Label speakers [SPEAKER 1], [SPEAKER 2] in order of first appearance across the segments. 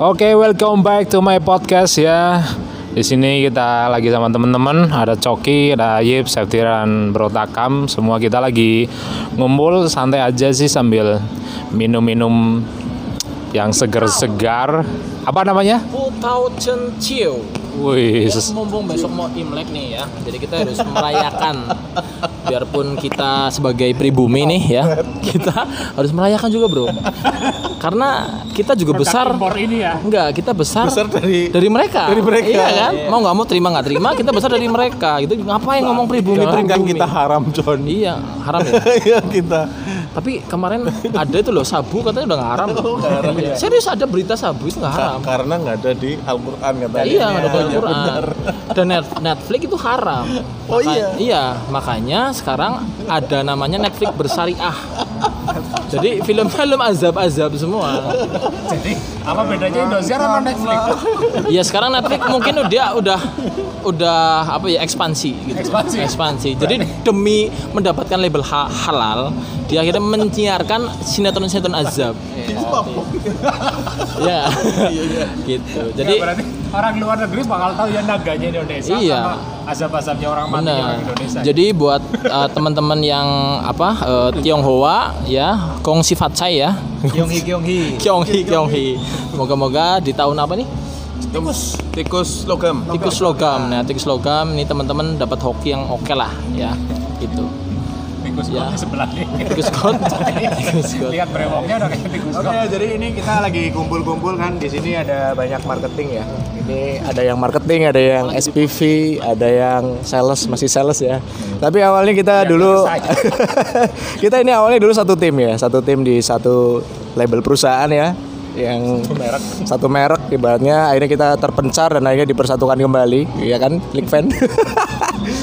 [SPEAKER 1] Oke, welcome back to my podcast ya. Di sini kita lagi sama teman-teman, ada Coki, ada Yip, Septiran, Bro Takam, semua kita lagi ngumpul santai aja sih sambil minum-minum yang segar-segar. Apa namanya?
[SPEAKER 2] Putau Ciu.
[SPEAKER 1] Wih,
[SPEAKER 2] Ya, mumpung besok mau Imlek nih ya, jadi kita harus merayakan. Biarpun kita sebagai pribumi nih ya, kita harus merayakan juga bro. Karena kita juga besar.
[SPEAKER 1] ini ya.
[SPEAKER 2] Enggak, kita besar,
[SPEAKER 3] Besar dari-
[SPEAKER 2] dari mereka.
[SPEAKER 3] dari mereka.
[SPEAKER 2] Iya kan? Mau nggak mau terima nggak terima, kita besar dari mereka. Gitu. Ngapain ngomong pribumi
[SPEAKER 3] kan
[SPEAKER 2] pribumi?
[SPEAKER 3] kita haram John.
[SPEAKER 2] Iya, haram ya.
[SPEAKER 3] Iya kita.
[SPEAKER 2] Tapi kemarin ada itu loh sabu katanya udah nggak haram. Iya. Serius ada berita sabu itu nggak haram.
[SPEAKER 3] Karena nggak ada di Al-Qur'an katanya.
[SPEAKER 2] Iya, nggak ada
[SPEAKER 3] Iya,
[SPEAKER 2] Al-Quran. Dan Net- Netflix itu haram.
[SPEAKER 3] Oh,
[SPEAKER 2] Maka-
[SPEAKER 3] iya?
[SPEAKER 2] Iya, makanya sekarang ada namanya Netflix bersyariah. Jadi film-film azab-azab semua.
[SPEAKER 1] Jadi apa bedanya Indosiar sama Netflix?
[SPEAKER 2] Ya sekarang Netflix mungkin dia udah udah apa ya ekspansi gitu.
[SPEAKER 1] Ekspansi.
[SPEAKER 2] Jadi demi mendapatkan label ha- halal, dia akhirnya menyiarkan sinetron-sinetron azab. Ya. gitu. Jadi
[SPEAKER 1] Ya, berarti orang luar negeri bakal tahu ya naganya Indonesia
[SPEAKER 2] Iya.
[SPEAKER 1] sama azab-azabnya orang mati
[SPEAKER 2] Benar.
[SPEAKER 1] orang Indonesia.
[SPEAKER 2] Jadi buat uh, teman-teman yang apa uh, Tionghoa ya, Kong sifat saya.
[SPEAKER 3] Kyonghi Kyonghi.
[SPEAKER 2] Kyonghi Kyonghi. Moga-moga di tahun apa nih?
[SPEAKER 3] Tikus tikus logam.
[SPEAKER 2] Tikus logam. Nah, tikus logam ini teman-teman dapat hoki yang oke lah ya. Gitu.
[SPEAKER 1] Tikus
[SPEAKER 2] ya.
[SPEAKER 1] ya. sebelah nih.
[SPEAKER 2] Tikus. Tikus god.
[SPEAKER 1] Lihat brewoknya udah kayak tikus
[SPEAKER 4] Oke, jadi ini kita lagi kumpul-kumpul kan di sini ada banyak marketing ya. Ini ada yang marketing, ada yang SPV, ada yang sales, masih sales ya. Tapi awalnya kita dulu kita ini awalnya dulu satu tim ya, satu tim di satu label perusahaan ya yang satu merek ibaratnya akhirnya kita terpencar dan akhirnya dipersatukan kembali ya kan Likven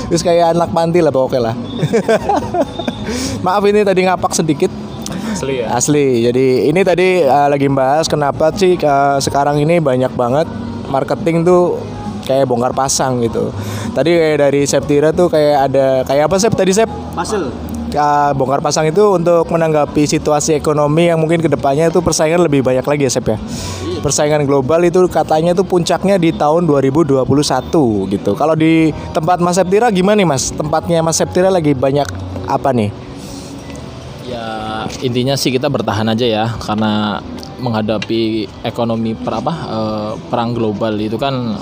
[SPEAKER 4] terus kayak anak panti lah pokoknya lah maaf ini tadi ngapak sedikit
[SPEAKER 1] Asli ya.
[SPEAKER 4] Asli. Jadi ini tadi uh, lagi bahas kenapa sih uh, sekarang ini banyak banget marketing tuh kayak bongkar pasang gitu. Tadi kayak dari Septira tuh kayak ada kayak apa Sep tadi Sep?
[SPEAKER 3] Pasel.
[SPEAKER 4] Uh, bongkar pasang itu untuk menanggapi situasi ekonomi yang mungkin ke depannya itu persaingan lebih banyak lagi ya Sep ya. Persaingan global itu katanya tuh puncaknya di tahun 2021 gitu. Kalau di tempat Mas Septira gimana nih Mas? Tempatnya Mas Septira lagi banyak apa nih?
[SPEAKER 2] Ya intinya sih kita bertahan aja ya karena menghadapi ekonomi per apa eh, perang global itu kan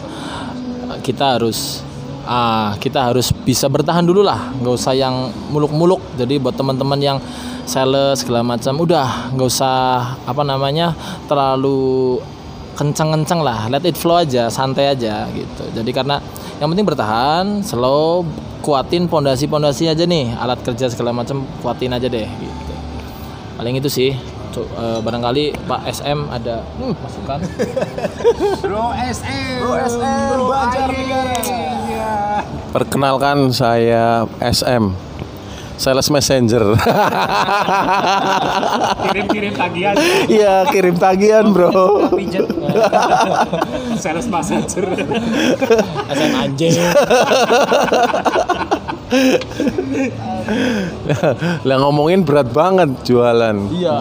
[SPEAKER 2] kita harus ah kita harus bisa bertahan dulu lah. Nggak usah yang muluk-muluk. Jadi buat teman-teman yang sales segala macam udah nggak usah apa namanya terlalu kencang-kencang lah. Let it flow aja santai aja gitu. Jadi karena yang penting bertahan slow kuatin pondasi-pondasi aja nih. Alat kerja segala macam kuatin aja deh gitu. Paling itu sih Eh, barangkali Pak SM ada hmm, masukan
[SPEAKER 1] Bro SM. Bro SM. Bro Banjarnegara.
[SPEAKER 3] Perkenalkan saya SM. Sales Messenger.
[SPEAKER 1] Kirim-kirim tagihan.
[SPEAKER 3] Iya, kirim tagihan, Bro.
[SPEAKER 1] Sales messenger.
[SPEAKER 2] SM anjing
[SPEAKER 3] Lah ngomongin berat banget jualan.
[SPEAKER 2] Iya.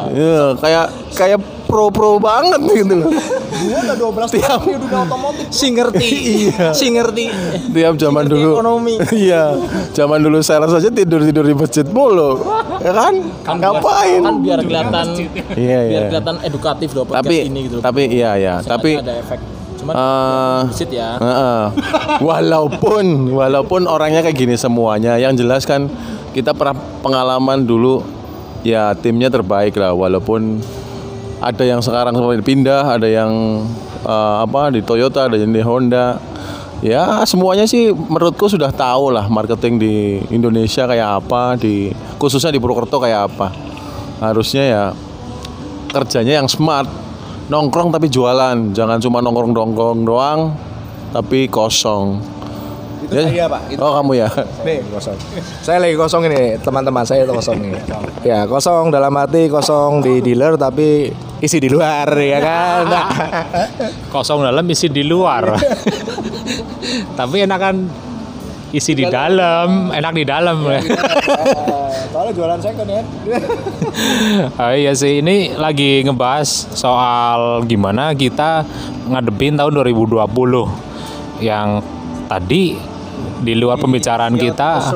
[SPEAKER 3] kayak kayak pro-pro banget gitu loh.
[SPEAKER 4] Gua udah 12
[SPEAKER 3] Tiap
[SPEAKER 2] si ngerti si ngerti
[SPEAKER 3] tiap zaman dulu.
[SPEAKER 2] ekonomi.
[SPEAKER 3] iya. Zaman dulu sales aja tidur-tidur di masjid mulu. Ya kan? Ngapain?
[SPEAKER 2] kan biar kelihatan
[SPEAKER 3] Iya,
[SPEAKER 2] biar
[SPEAKER 3] iya.
[SPEAKER 2] kelihatan edukatif loh podcast
[SPEAKER 3] Tapi
[SPEAKER 2] ini gitu loh.
[SPEAKER 3] tapi iya ya, tapi
[SPEAKER 2] ada efek cuman bullshit ya
[SPEAKER 3] Heeh. walaupun walaupun orangnya kayak gini semuanya, yang jelas kan kita pernah pengalaman dulu ya timnya terbaik lah walaupun ada yang sekarang seperti pindah, ada yang eh, apa di Toyota, ada yang di Honda. Ya semuanya sih menurutku sudah tahu lah marketing di Indonesia kayak apa, di khususnya di Purwokerto kayak apa. Harusnya ya kerjanya yang smart nongkrong tapi jualan jangan cuma nongkrong nongkrong doang tapi kosong
[SPEAKER 4] Itu saya, Pak. Itu-
[SPEAKER 3] oh kamu ya
[SPEAKER 4] Nih kosong. Saya lagi kosong ini teman-teman saya itu kosong nih. Ya kosong dalam arti kosong di dealer tapi isi di luar ya kan.
[SPEAKER 1] Kosong dalam isi di luar. Tapi enakan isi di dalam, enak di dalam. ya.
[SPEAKER 4] Soalnya jualan second ya.
[SPEAKER 1] Oh iya sih, ini lagi ngebahas soal gimana kita ngadepin tahun 2020 yang tadi di luar pembicaraan kita.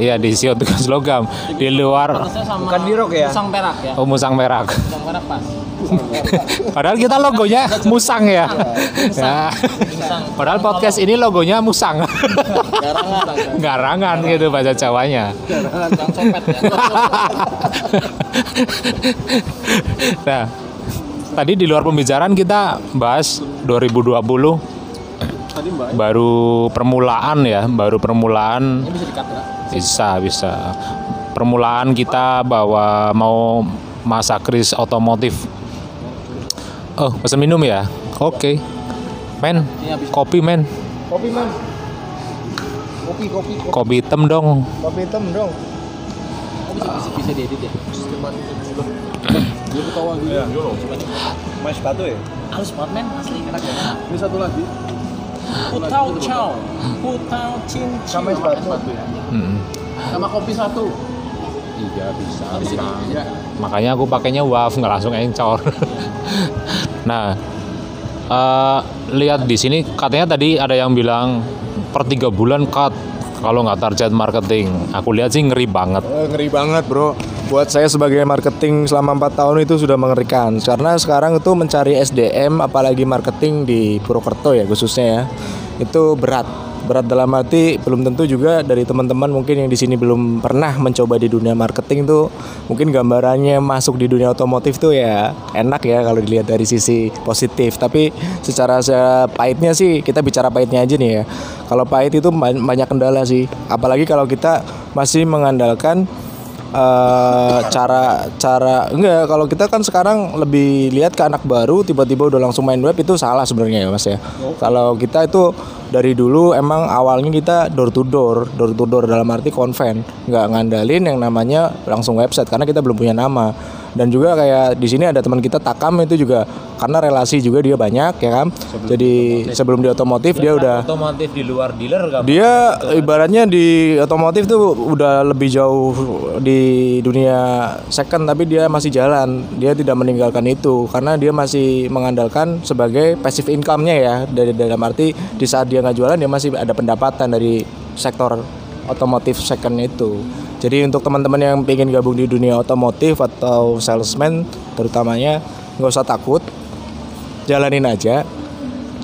[SPEAKER 1] Iya di siot tugas logam di luar
[SPEAKER 4] Bukan di rock ya?
[SPEAKER 2] Musang perak ya.
[SPEAKER 1] oh, musang merak
[SPEAKER 2] Musang perak pas.
[SPEAKER 1] padahal kita logonya musang ya, ya.
[SPEAKER 2] Musang.
[SPEAKER 1] padahal podcast ini logonya musang
[SPEAKER 2] Garangan.
[SPEAKER 1] garangan gitu bahasa Jawanya
[SPEAKER 2] Musang ya.
[SPEAKER 1] Nah, tadi di luar pembicaraan kita bahas 2020 baru permulaan ya, baru permulaan
[SPEAKER 2] Ini bisa dikat nggak?
[SPEAKER 1] bisa bisa. Permulaan kita bahwa mau masa kris otomotif. Oh, pesan minum ya? Oke. Men,
[SPEAKER 2] Ini habis
[SPEAKER 1] kopi men.
[SPEAKER 4] Kopi man. Kopi kopi kopi,
[SPEAKER 1] Kopi hitam dong.
[SPEAKER 4] kopi hitam dong.
[SPEAKER 2] Oh, bisa bisa bisa diedit ya. Dia ketawa gitu.
[SPEAKER 3] Mas sepatu ya?
[SPEAKER 2] Halus banget men, asli enak banget.
[SPEAKER 3] Ini satu lagi.
[SPEAKER 2] Putau chow, putau cin
[SPEAKER 4] Sama sepatu.
[SPEAKER 1] Mm.
[SPEAKER 2] sama kopi satu.
[SPEAKER 1] Iya bisa.
[SPEAKER 2] Habis ini. Ya.
[SPEAKER 1] Makanya aku pakainya waf nggak langsung encor. nah, eh, lihat di sini katanya tadi ada yang bilang per tiga bulan cut kalau nggak target marketing. Aku lihat sih ngeri banget.
[SPEAKER 4] Eh, ngeri banget bro buat saya sebagai marketing selama 4 tahun itu sudah mengerikan. Karena sekarang itu mencari SDM apalagi marketing di Purwokerto ya khususnya ya itu berat. Berat dalam arti belum tentu juga dari teman-teman mungkin yang di sini belum pernah mencoba di dunia marketing tuh mungkin gambarannya masuk di dunia otomotif tuh ya enak ya kalau dilihat dari sisi positif. Tapi secara se- pahitnya sih kita bicara pahitnya aja nih ya. Kalau pahit itu ban- banyak kendala sih. Apalagi kalau kita masih mengandalkan eh cara cara enggak kalau kita kan sekarang lebih lihat ke anak baru tiba-tiba udah langsung main web itu salah sebenarnya ya mas ya. Kalau kita itu dari dulu emang awalnya kita door to door door to door dalam arti konven. Nggak ngandalin yang namanya langsung website karena kita belum punya nama. Dan juga kayak di sini ada teman kita Takam itu juga karena relasi juga dia banyak ya kan? Jadi sebelum di otomotif dia udah
[SPEAKER 1] Otomotif di luar dealer kan?
[SPEAKER 4] dia ibaratnya di otomotif tuh udah lebih jauh di dunia second tapi dia masih jalan. Dia tidak meninggalkan itu karena dia masih mengandalkan sebagai passive income-nya ya. Dari dalam arti di saat dia nggak jualan dia masih ada pendapatan dari sektor otomotif second itu jadi untuk teman-teman yang ingin gabung di dunia otomotif atau salesman terutamanya nggak usah takut jalanin aja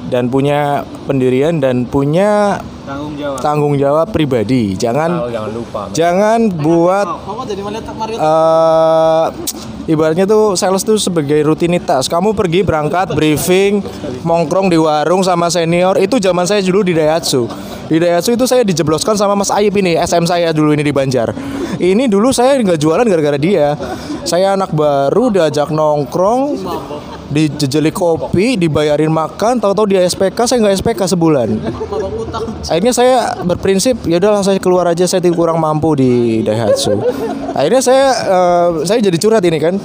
[SPEAKER 4] dan punya pendirian dan punya
[SPEAKER 2] Tanggung jawab.
[SPEAKER 4] tanggung jawab pribadi. Jangan
[SPEAKER 1] jangan lupa.
[SPEAKER 4] jangan buat
[SPEAKER 2] Kamu
[SPEAKER 4] ibaratnya tuh sales tuh sebagai rutinitas. Kamu pergi berangkat briefing, mongkrong di warung sama senior. Itu zaman saya dulu di Daihatsu. Di Daihatsu itu saya dijebloskan sama Mas Ayib ini, SM saya dulu ini di Banjar. Ini dulu saya nggak jualan gara-gara dia. Saya anak baru diajak nongkrong, dijejeli kopi, dibayarin makan, tahu-tahu dia SPK, saya nggak SPK sebulan. Akhirnya saya berprinsip, ya udahlah saya keluar aja, saya kurang mampu di Daihatsu. Akhirnya saya eh, saya jadi curhat ini kan.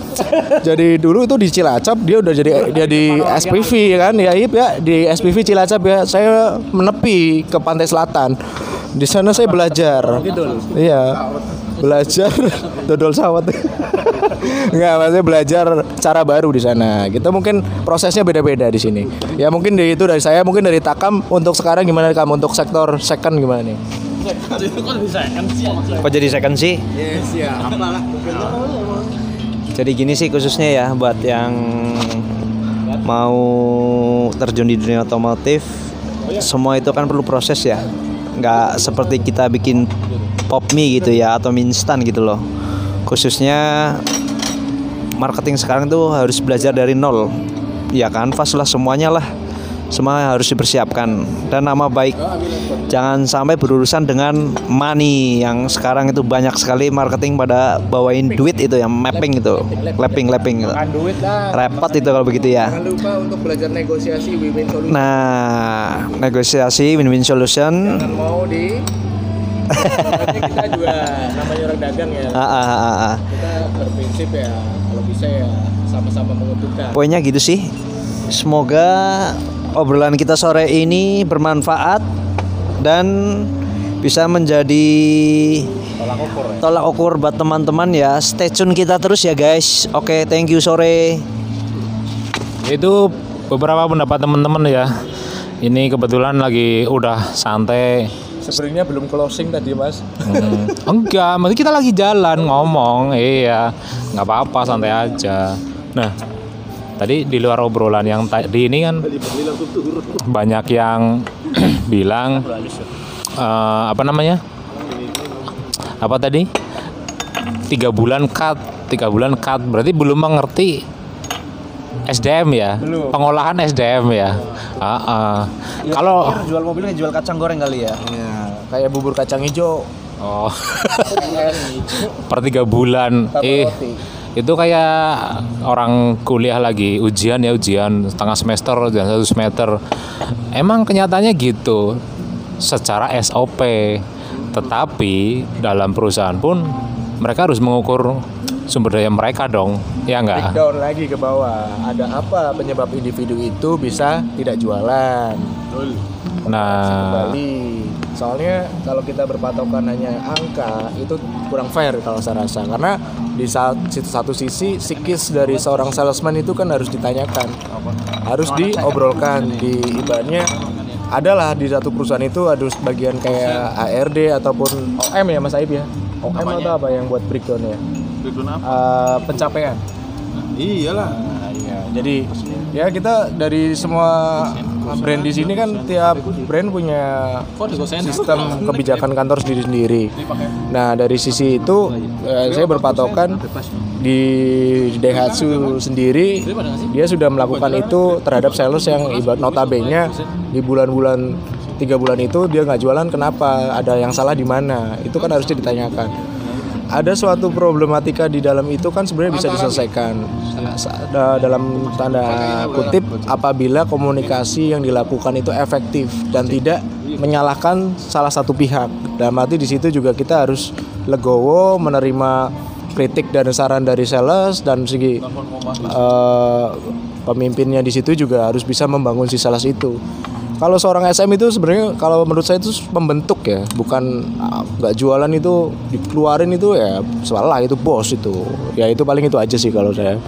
[SPEAKER 4] Jadi dulu itu di Cilacap dia udah jadi dia di SPV kan, ya Ip ya di SPV Cilacap ya. Saya menepi ke pantai selatan. Di sana saya belajar. Iya. Belajar dodol sawat. Enggak, maksudnya belajar cara baru di sana. Kita mungkin prosesnya beda-beda di sini. Ya mungkin dari itu dari saya, mungkin dari Takam untuk sekarang gimana kamu untuk sektor second gimana nih?
[SPEAKER 5] Kok jadi second sih?
[SPEAKER 4] Yes, ya. Apalah.
[SPEAKER 5] Jadi gini sih khususnya ya buat yang mau terjun di dunia otomotif, semua itu kan perlu proses ya. Nggak seperti kita bikin pop mie gitu ya atau mie instan gitu loh. Khususnya marketing sekarang tuh harus belajar dari nol. Ya kanvas lah semuanya lah. Semua harus dipersiapkan dan nama baik. Jangan sampai berurusan dengan money yang sekarang itu banyak sekali marketing pada bawain duit itu yang mapping itu, lapping lapping. gitu.
[SPEAKER 4] duit lah.
[SPEAKER 5] Repot itu kalau begitu ya.
[SPEAKER 4] Jangan lupa untuk belajar negosiasi win-win solution.
[SPEAKER 5] Nah, negosiasi win-win solution.
[SPEAKER 4] Jangan mau di Berarti kita juga namanya orang dagang ya.
[SPEAKER 5] Ah, ah, ah, ah.
[SPEAKER 4] Kita berprinsip ya kalau bisa ya sama-sama menguntungkan.
[SPEAKER 5] Poinnya gitu sih. Semoga obrolan kita sore ini bermanfaat dan bisa menjadi tolak ukur buat teman-teman ya. Stay tune kita terus ya guys. Oke, thank you sore.
[SPEAKER 1] Itu beberapa pendapat teman-teman ya. Ini kebetulan lagi udah santai.
[SPEAKER 4] Sebenarnya belum closing tadi mas.
[SPEAKER 1] Hmm, enggak, masih kita lagi jalan ngomong. Iya, nggak apa-apa santai aja. Nah, tadi di luar obrolan yang tadi ini kan banyak yang bilang eh, apa namanya? Apa tadi? Tiga bulan cut, tiga bulan cut. Berarti belum mengerti SDM ya, pengolahan SDM ya. Ah, ah. Kalau
[SPEAKER 5] jual mobilnya jual kacang goreng kali ya.
[SPEAKER 4] Ya, kayak bubur kacang hijau.
[SPEAKER 1] oh per tiga bulan, eh itu kayak orang kuliah lagi ujian ya ujian setengah semester dan satu semester. Emang kenyataannya gitu secara SOP. Tetapi dalam perusahaan pun mereka harus mengukur sumber daya mereka dong, ya enggak?
[SPEAKER 4] Down lagi ke bawah. Ada apa penyebab individu itu bisa tidak jualan?
[SPEAKER 1] Nah,
[SPEAKER 4] kembali. Soalnya kalau kita berpatokan hanya angka itu kurang fair kalau saya rasa karena di saat satu sisi psikis dari seorang salesman itu kan harus ditanyakan, harus diobrolkan di ibaratnya adalah di satu perusahaan itu ada bagian kayak ARD ataupun OM ya Mas Aib ya. OM atau apa yang buat breakdownnya? Eh, pencapaian.
[SPEAKER 3] Iyalah.
[SPEAKER 4] Nah, iya. Jadi ya kita dari semua brand di sini kan tiap brand punya sistem kebijakan kantor sendiri-sendiri. Nah dari sisi itu eh, saya berpatokan di Daihatsu sendiri dia sudah melakukan itu terhadap sales yang ibarat notabene di bulan-bulan tiga bulan itu dia nggak jualan kenapa? Ada yang salah di mana? Itu kan harusnya ditanyakan. Ada suatu problematika di dalam itu kan sebenarnya bisa diselesaikan dalam tanda kutip apabila komunikasi yang dilakukan itu efektif dan tidak menyalahkan salah satu pihak. Dalam arti di situ juga kita harus legowo menerima kritik dan saran dari sales dan segi eh, pemimpinnya di situ juga harus bisa membangun si sales itu. Kalau seorang SM itu sebenarnya kalau menurut saya itu pembentuk ya, bukan ah, nggak jualan itu dikeluarin itu ya salah itu bos itu. Ya itu paling itu aja sih kalau saya.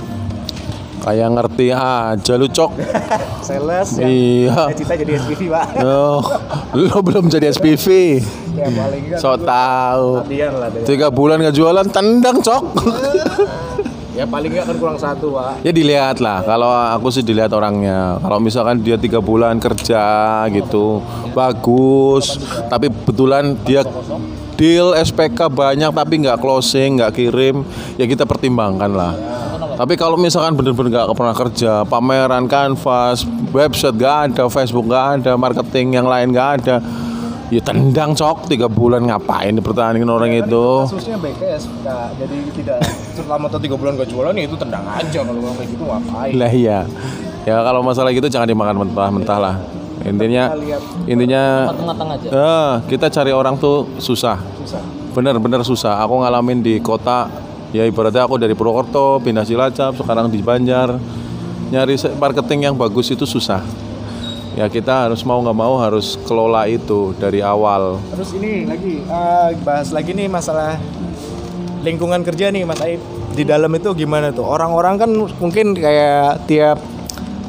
[SPEAKER 3] Kayak ngerti aja lu cok.
[SPEAKER 4] Sales
[SPEAKER 3] Iya.
[SPEAKER 4] cita jadi SPV pak.
[SPEAKER 3] Oh, lu belum jadi SPV.
[SPEAKER 4] Ya paling kan
[SPEAKER 3] So tahu.
[SPEAKER 4] latihan lah. deh.
[SPEAKER 3] Tiga bulan nggak jualan, tendang cok.
[SPEAKER 4] Ya paling nggak kan kurang satu pak.
[SPEAKER 3] ya dilihat lah. Kalau aku sih dilihat orangnya. Kalau misalkan dia tiga bulan kerja gitu, bagus. Tapi betulan dia deal SPK banyak tapi nggak closing, nggak kirim, ya kita pertimbangkan lah. Tapi kalau misalkan bener-bener nggak pernah kerja, pameran, kanvas, website nggak ada, Facebook nggak ada, marketing yang lain nggak ada, ya tendang cok tiga bulan ngapain dipertahankan orang itu?
[SPEAKER 4] Kasusnya BKS nggak jadi tidak selama atau tiga bulan gak jualan ya itu tendang aja kalau orang kayak gitu ngapain.
[SPEAKER 3] Lah iya. Ya kalau masalah gitu jangan dimakan mentah-mentah lah. Intinya intinya eh, kita cari orang tuh susah. Bener-bener susah. Aku ngalamin di kota ya ibaratnya aku dari Purwokerto pindah Cilacap sekarang di Banjar nyari marketing yang bagus itu susah. Ya kita harus mau nggak mau harus kelola itu dari awal.
[SPEAKER 4] Terus ini lagi eh, bahas lagi nih masalah lingkungan kerja nih Mas Aib. Di dalam itu gimana tuh? Orang-orang kan mungkin kayak tiap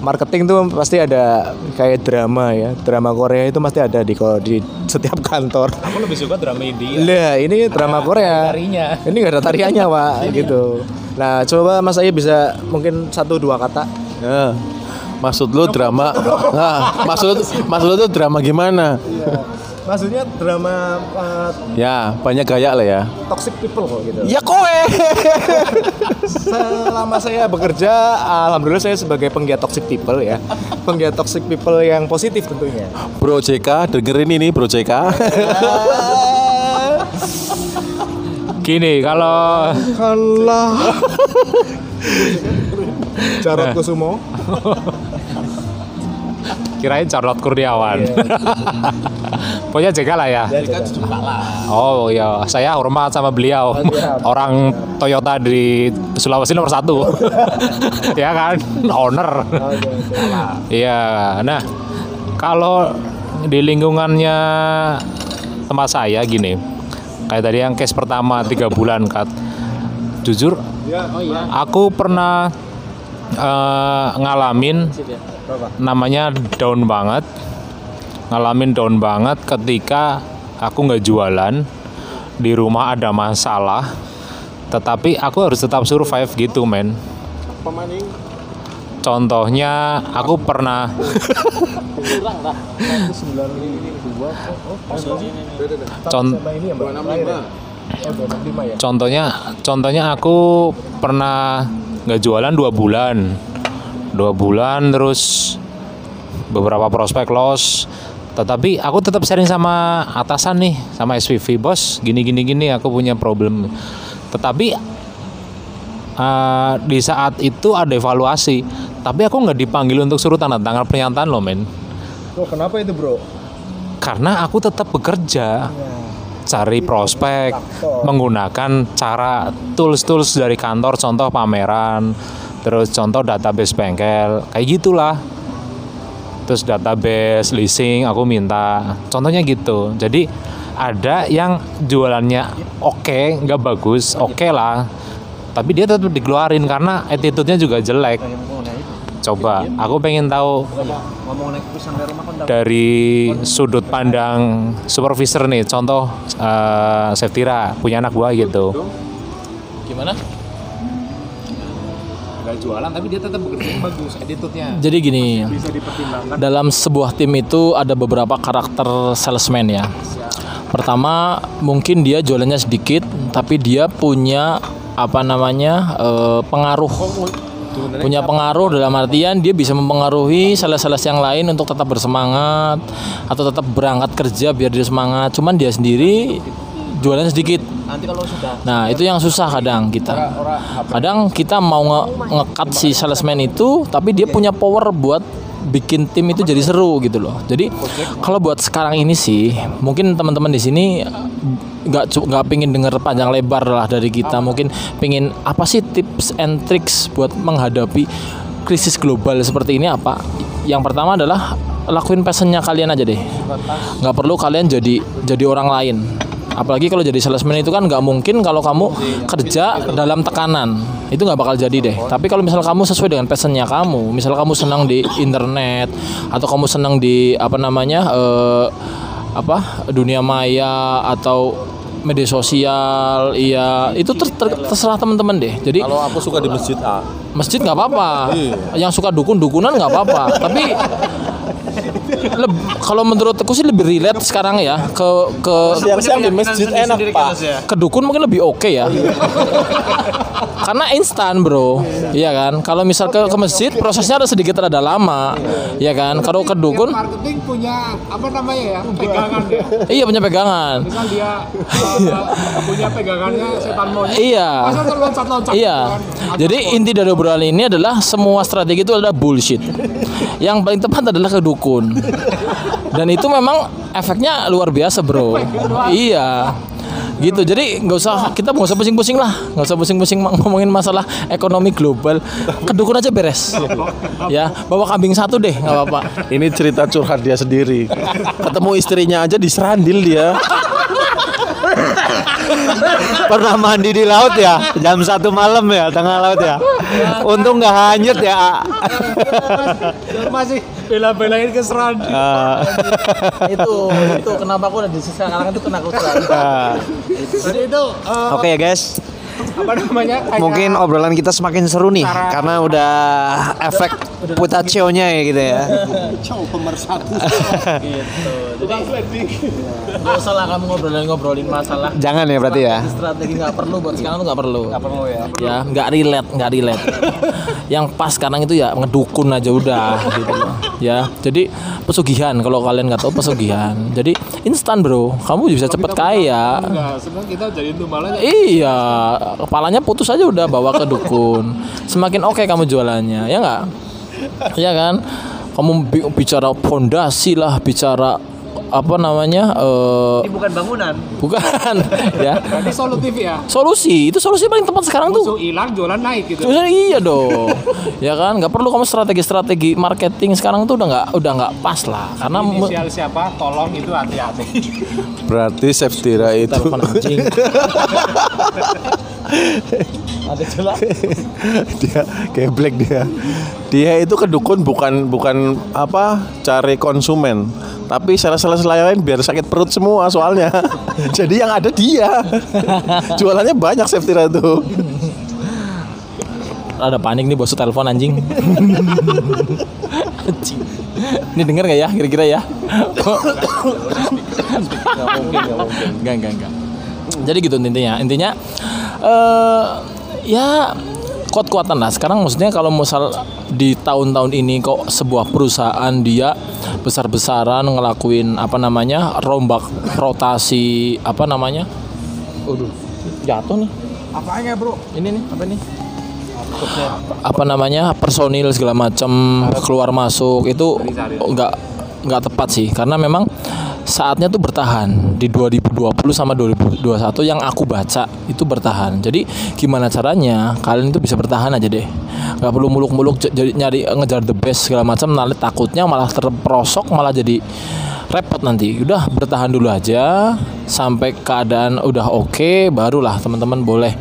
[SPEAKER 4] marketing tuh pasti ada kayak drama ya. Drama Korea itu pasti ada di ko- di setiap kantor.
[SPEAKER 1] aku lebih suka drama India.
[SPEAKER 4] Lah, ini drama Korea.
[SPEAKER 1] tarinya.
[SPEAKER 4] Ini nggak ada tariannya, Pak, gitu. Nah, coba Mas Aib bisa mungkin satu dua kata.
[SPEAKER 3] Ya. Maksud lu drama? Nah, maksud maksud lu tuh drama gimana?
[SPEAKER 4] Maksudnya drama eh,
[SPEAKER 3] Ya, banyak gaya lah ya.
[SPEAKER 4] toxic people kok gitu.
[SPEAKER 3] Ya kowe.
[SPEAKER 4] Selama saya bekerja, alhamdulillah saya sebagai penggiat toxic people ya. Penggiat toxic people yang positif tentunya.
[SPEAKER 3] Bro JK dengerin ini Bro JK.
[SPEAKER 1] Gini, kalau
[SPEAKER 4] Kalah. Jarod Kusumo.
[SPEAKER 1] kirain Charlotte Kurniawan. Pokoknya jaga lah ya. Oh iya, saya hormat sama beliau. Orang Toyota di Sulawesi nomor satu. ya kan, owner. Iya. Nah, kalau di lingkungannya tempat saya gini kayak tadi yang case pertama tiga bulan kat jujur aku pernah eh, ngalamin namanya down banget. Ngalamin down banget ketika aku nggak jualan di rumah ada masalah tetapi aku harus tetap survive gitu men. Contohnya aku pernah Con- contohnya contohnya aku pernah nggak jualan dua bulan dua bulan terus beberapa prospek loss. Tetapi aku tetap sharing sama atasan nih sama SPV bos gini gini gini aku punya problem. Tetapi eh, di saat itu ada evaluasi tapi aku nggak dipanggil untuk suruh tanda tangan pernyataan loh men.
[SPEAKER 4] Oh, kenapa itu, Bro?
[SPEAKER 1] karena aku tetap bekerja cari prospek menggunakan cara tools-tools dari kantor contoh pameran terus contoh database bengkel kayak gitulah. Terus database leasing aku minta. Contohnya gitu. Jadi ada yang jualannya oke nggak bagus oke lah. Tapi dia tetap dikeluarin karena attitude-nya juga jelek. Coba aku pengen tahu dari sudut pandang supervisor nih. Contoh eh Seftira punya anak buah gitu.
[SPEAKER 2] Gimana?
[SPEAKER 1] Nggak jualan tapi dia tetap bekerja bagus attitude-nya
[SPEAKER 2] Jadi gini, dalam sebuah tim itu ada beberapa karakter salesman ya. Pertama, mungkin dia jualannya sedikit, tapi dia punya apa namanya eh, pengaruh. Punya pengaruh dalam artian dia bisa mempengaruhi sales-sales yang lain untuk tetap bersemangat atau tetap berangkat kerja biar dia semangat. Cuman dia sendiri jualannya sedikit. Nah, itu yang susah kadang kita. Kadang kita mau nge- nge-cut si salesman itu, tapi dia punya power buat bikin tim itu jadi seru gitu loh. Jadi kalau buat sekarang ini sih, mungkin teman-teman di sini nggak cu- nggak pingin denger panjang lebar lah dari kita. Mungkin pingin apa sih tips and tricks buat menghadapi krisis global seperti ini apa? Yang pertama adalah lakuin passionnya kalian aja deh. Nggak perlu kalian jadi jadi orang lain apalagi kalau jadi salesman itu kan nggak mungkin kalau kamu kerja dalam tekanan. Itu nggak bakal jadi deh. Tapi kalau misal kamu sesuai dengan passionnya kamu misal kamu senang di internet atau kamu senang di apa namanya eh, apa dunia maya atau media sosial iya itu ter- ter- terserah teman-teman deh. Jadi
[SPEAKER 3] Kalau aku suka di masjid A.
[SPEAKER 2] masjid nggak apa-apa. Yang suka dukun dukunan nggak apa-apa. Tapi leb- kalau menurutku sih lebih relate sekarang ya ke ke
[SPEAKER 3] Siang-siang di masjid enak, Pak.
[SPEAKER 2] ke dukun mungkin lebih oke ya. Karena instan bro. Iya kan? Kalau misal ke, ke masjid prosesnya ada sedikit rada lama. Ya kan? Kalau ke dukun
[SPEAKER 6] marketing punya apa namanya ya? Pegangan ya?
[SPEAKER 2] Iya punya pegangan.
[SPEAKER 6] Misal dia uh, punya pegangannya setan monyet.
[SPEAKER 2] Iya.
[SPEAKER 6] Loncat-loncat
[SPEAKER 2] Iya.
[SPEAKER 6] gitu kan?
[SPEAKER 2] Jadi inti dari obrolan ini adalah semua strategi itu adalah bullshit. Yang paling tepat adalah kedukun. Dan itu memang efeknya luar biasa, Bro. Iya. Gitu. Jadi nggak usah kita nggak usah pusing-pusing lah, nggak usah pusing-pusing ngomongin masalah ekonomi global. Kedukun aja beres. Ya, bawa kambing satu deh, nggak apa-apa.
[SPEAKER 3] Ini cerita curhat dia sendiri. Ketemu istrinya aja diserandil dia.
[SPEAKER 5] Pernah mandi di laut ya jam satu malam ya tengah laut ya. Untung nggak hanyut ya.
[SPEAKER 6] masih bela-belain ke
[SPEAKER 5] Ah,
[SPEAKER 2] itu itu kenapa aku ada di sisi kalangan itu kena aku
[SPEAKER 5] ah.
[SPEAKER 6] jadi itu uh,
[SPEAKER 5] Oke ya guys,
[SPEAKER 6] apa namanya
[SPEAKER 5] mungkin obrolan kita semakin seru nih karena udah efek putaccio-nya ya gitu ya.
[SPEAKER 2] Gak usah lah kamu ngobrolin ngobrolin masalah.
[SPEAKER 5] Jangan ya berarti ya.
[SPEAKER 2] strategi nggak perlu buat sekarang tuh nggak perlu. Nggak perlu ya ya nggak relate nggak relate. Yang pas sekarang itu ya ngedukun aja udah gitu. Loh ya jadi pesugihan kalau kalian nggak tahu pesugihan. Jadi instan bro. Kamu bisa cepet kaya.
[SPEAKER 6] Enggak, sebenarnya kita jadi tumbalnya
[SPEAKER 2] iya kepalanya putus aja udah bawa ke dukun. Semakin oke kamu jualannya ya nggak Iya kan kamu bi- bicara fondasi lah bicara apa namanya eh
[SPEAKER 5] Ini bukan bangunan.
[SPEAKER 2] bukan ya
[SPEAKER 6] Berarti solutif ya.
[SPEAKER 2] solusi itu solusi paling tepat sekarang tuh
[SPEAKER 6] Musuh hilang, jualan naik gitu.
[SPEAKER 2] Terus iya dong, ya kan? Nggak perlu kamu strategi-strategi marketing sekarang tuh udah nggak udah nggak pas lah, karena
[SPEAKER 6] Inisial siapa? Tolong itu hati-hati.
[SPEAKER 3] Berarti Septira itu.
[SPEAKER 2] Ada celah.
[SPEAKER 3] dia geblek dia. Dia itu ke dukun bukan bukan apa cari konsumen, tapi sales-sales lain biar sakit perut semua soalnya. Jadi yang ada dia. Jualannya banyak Septira itu.
[SPEAKER 2] Ada panik nih bos telepon anjing. anjing. Ini denger nggak ya kira-kira ya? Enggak, enggak, enggak. Jadi gitu intinya. Intinya eh ya kuat-kuatan lah. Sekarang maksudnya kalau misal di tahun-tahun ini kok sebuah perusahaan dia besar-besaran ngelakuin apa namanya rombak rotasi apa namanya? Waduh, jatuh nih.
[SPEAKER 6] Apanya bro?
[SPEAKER 2] Ini nih, apa nih? Apa namanya? personil segala macam keluar masuk itu enggak nggak tepat sih karena memang saatnya tuh bertahan. Di 2020 sama 2021 yang aku baca itu bertahan. Jadi gimana caranya kalian itu bisa bertahan aja deh. Nggak perlu muluk-muluk jadi nyari ngejar the best segala macam. Nanti takutnya malah terperosok malah jadi repot nanti. Udah bertahan dulu aja sampai keadaan udah oke barulah teman-teman boleh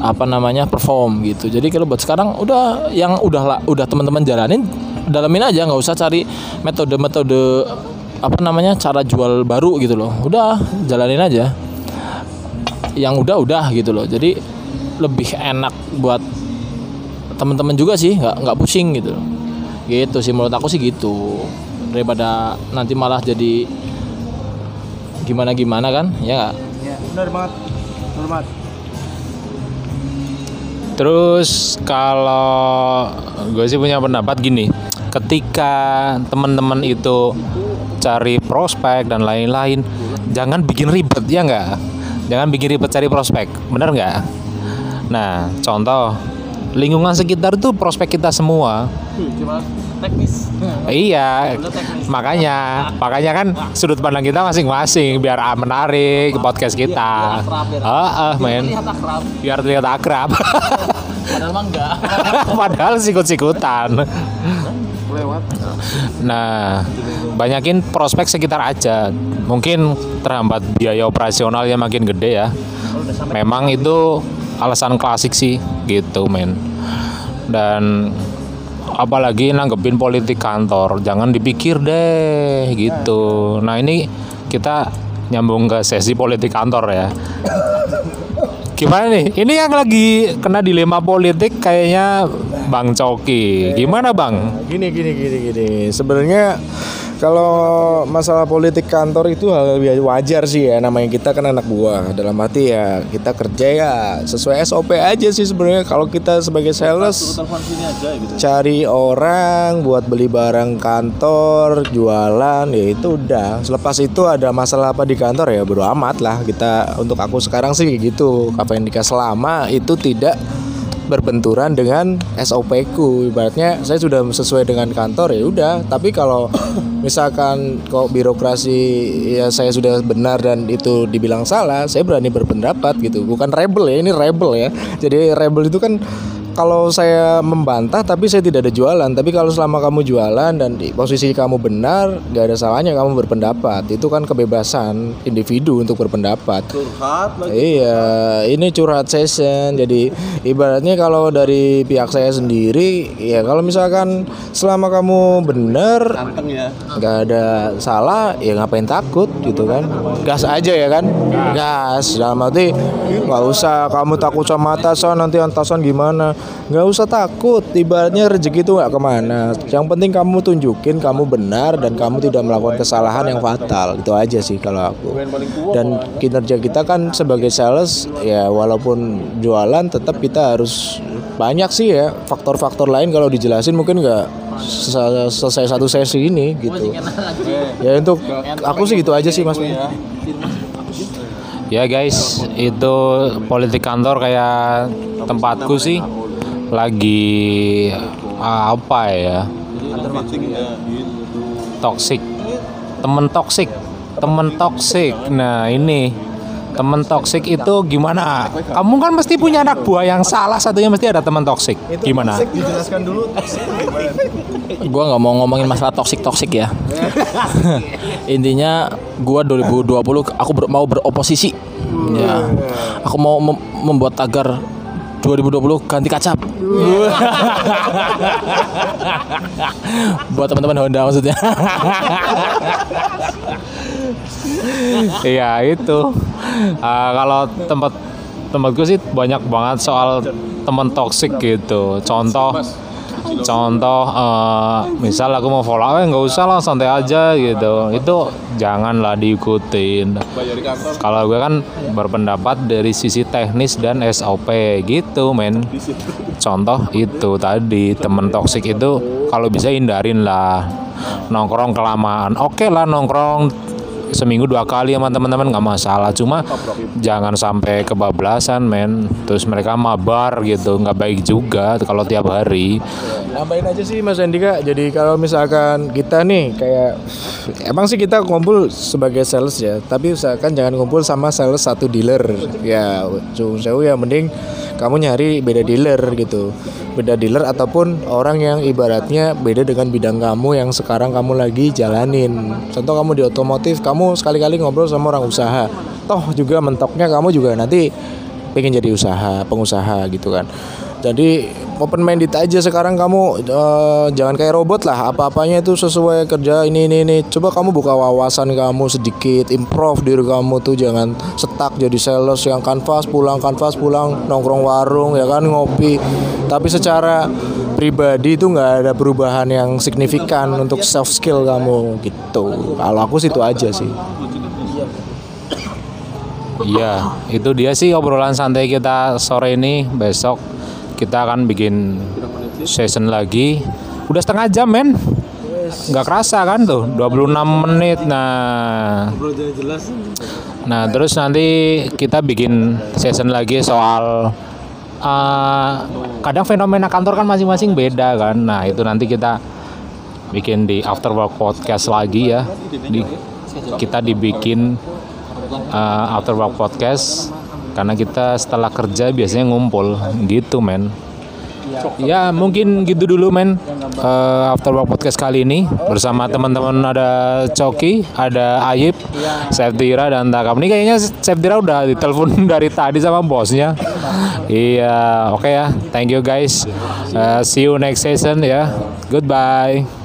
[SPEAKER 2] apa namanya perform gitu. Jadi kalau buat sekarang udah yang udah udah teman-teman jalanin dalamin aja. Nggak usah cari metode-metode apa namanya cara jual baru gitu loh udah jalanin aja yang udah udah gitu loh jadi lebih enak buat teman-teman juga sih nggak nggak pusing gitu loh. gitu sih menurut aku sih gitu daripada nanti malah jadi gimana gimana kan ya nggak
[SPEAKER 4] Ya, benar banget. Benar banget.
[SPEAKER 1] Terus kalau gue sih punya pendapat gini, ketika teman-teman itu cari prospek dan lain-lain, jangan bikin ribet ya nggak? Jangan bikin ribet cari prospek, bener nggak? Nah, contoh lingkungan sekitar itu prospek kita semua.
[SPEAKER 2] cuma teknis
[SPEAKER 1] Iya, makanya, makanya kan sudut pandang kita masing-masing biar ah, menarik podcast kita. Ah, ah, men, biar terlihat akrab.
[SPEAKER 2] padahal mah enggak
[SPEAKER 1] Padahal sikut-sikutan. Nah, banyakin prospek sekitar aja. Mungkin terhambat biaya operasionalnya makin gede ya. Memang itu alasan klasik sih, gitu men. Dan apalagi nanggepin politik kantor, jangan dipikir deh, gitu. Nah ini kita nyambung ke sesi politik kantor ya. Gimana nih? Ini yang lagi kena dilema politik kayaknya Bang Coki. Gimana Bang?
[SPEAKER 4] Gini gini gini gini. Sebenarnya kalau masalah politik kantor itu hal wajar sih ya. Namanya kita kan anak buah. Dalam arti ya kita kerja ya sesuai SOP aja sih sebenarnya. Kalau kita sebagai sales cari orang buat beli barang kantor jualan ya itu udah. Selepas itu ada masalah apa di kantor ya bodo amat lah. Kita untuk aku sekarang sih gitu. Apa yang dikasih selama itu tidak berbenturan dengan SOP ku. Ibaratnya saya sudah sesuai dengan kantor ya udah. Tapi kalau misalkan kok birokrasi ya saya sudah benar dan itu dibilang salah saya berani berpendapat gitu. Bukan rebel ya ini rebel ya. Jadi rebel itu kan kalau saya membantah tapi saya tidak ada jualan tapi kalau selama kamu jualan dan di posisi kamu benar gak ada salahnya kamu berpendapat itu kan kebebasan individu untuk berpendapat Iya, ini curhat session. Jadi ibaratnya kalau dari pihak saya sendiri, ya kalau misalkan selama kamu bener, nggak ada salah, ya ngapain takut gitu kan? Gas aja ya kan? Gas. Dalam arti nggak usah kamu takut sama atasan nanti atasan gimana? Nggak usah takut. Ibaratnya rezeki itu nggak ke mana. Yang penting kamu tunjukin kamu benar dan kamu tidak melakukan kesalahan yang fatal. Itu aja sih kalau aku. Dan kinerja kita kan sebagai sales ya walaupun jualan tetap kita harus banyak sih ya faktor-faktor lain kalau dijelasin mungkin nggak sel- selesai satu sesi ini gitu. Ya untuk aku sih gitu aja sih mas.
[SPEAKER 1] Ya guys, itu politik kantor kayak tempatku sih lagi ah, apa ya? Toxic. Temen toxic. temen toksik. Nah ini temen toksik itu gimana? Kamu kan mesti punya anak buah yang salah satunya mesti ada teman toksik. Gimana?
[SPEAKER 4] Dijelaskan dulu.
[SPEAKER 2] Gua nggak mau ngomongin masalah toksik toksik ya. Intinya gua 2020 aku ber- mau beroposisi. Ya. Aku mau mem- membuat tagar 2020 ganti kacap. Buat teman-teman Honda maksudnya.
[SPEAKER 1] Iya itu. Ah, kalau tempat tempatku sih banyak banget soal teman toksik gitu. Contoh contoh eh, misal aku mau follow eh nggak usah lah santai aja gitu. Itu janganlah diikutin. Kalau gue kan berpendapat dari sisi teknis dan SOP gitu men. Contoh itu tadi temen toksik itu kalau bisa hindarin lah. Nongkrong kelamaan. Oke lah nongkrong seminggu dua kali sama teman-teman nggak masalah. Cuma jangan sampai kebablasan men. Terus mereka mabar gitu nggak baik juga kalau tiap hari.
[SPEAKER 4] Nambahin aja sih Mas Andika. Jadi kalau misalkan kita nih kayak emang sih kita kumpul sebagai sales ya, tapi usahakan jangan kumpul sama sales satu dealer. Ya, jauh-jauh ya. Mending kamu nyari beda dealer gitu. Beda dealer ataupun orang yang ibaratnya beda dengan bidang kamu yang sekarang kamu lagi jalanin. Contoh kamu di otomotif, kamu sekali-kali ngobrol sama orang usaha. Toh juga mentoknya kamu juga nanti pengen jadi usaha, pengusaha gitu kan. Jadi open minded aja sekarang kamu. Eh, jangan kayak robot lah. Apa-apanya itu sesuai kerja ini ini ini. Coba kamu buka wawasan kamu sedikit improve diri kamu tuh. Jangan stuck jadi sales yang kanvas pulang kanvas pulang nongkrong warung ya kan ngopi. Tapi secara pribadi itu nggak ada perubahan yang signifikan untuk soft skill kamu gitu. Kalau aku sih itu aja sih.
[SPEAKER 1] Iya, itu dia sih obrolan santai kita sore ini. Besok kita akan bikin session lagi. Udah setengah jam, men. Nggak kerasa kan tuh, 26 menit. Nah, nah terus nanti kita bikin session lagi soal eh, kadang fenomena kantor kan masing-masing beda kan. Nah, itu nanti kita bikin di after work podcast lagi ya. Di, kita dibikin uh, After Work Podcast karena kita setelah kerja biasanya ngumpul. Gitu men. Ya mungkin gitu dulu men. Uh, After Work Podcast kali ini bersama teman-teman ada Coki ada Ayib Septira dan Takam. Ini kayaknya Septira udah ditelepon dari tadi sama bosnya. Iya oke ya. Thank you guys. Uh, see you next session ya. Goodbye